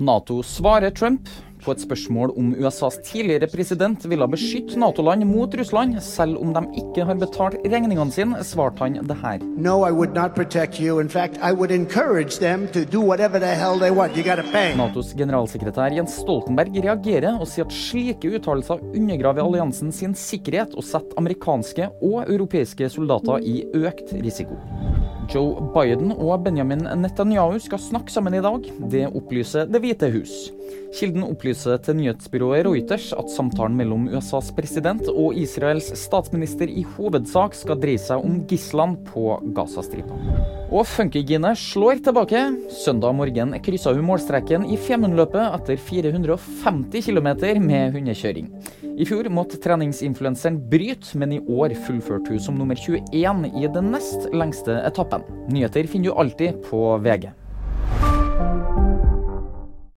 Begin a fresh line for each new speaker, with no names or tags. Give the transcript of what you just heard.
Nato svarer Trump. På et spørsmål om USAs tidligere president ville beskytte Nato-land mot Russland, selv om de ikke har betalt regningene sine, svarte han det her.
No, I would not protect you. In fact, I would encourage them to do whatever the hell they want. You gotta pay.
Natos generalsekretær Jens Stoltenberg reagerer og sier at slike uttalelser undergraver alliansen sin sikkerhet og setter amerikanske og europeiske soldater i økt risiko. Joe Biden og Benjamin Netanyahu skal snakke sammen i dag. Det opplyser Det hvite hus. Kilden opplyser til nyhetsbyrået Reuters at samtalen mellom USAs president og Israels statsminister i hovedsak skal dreie seg om gislene på Gazastripa. Og Funkygine slår tilbake. Søndag morgen kryssa hun målstreken i Femundløpet etter 450 km med hundekjøring. I fjor måtte treningsinfluenseren bryte, men i år fullførte hun som nummer 21 i den nest lengste etappen. Nyheter finner du alltid på VG.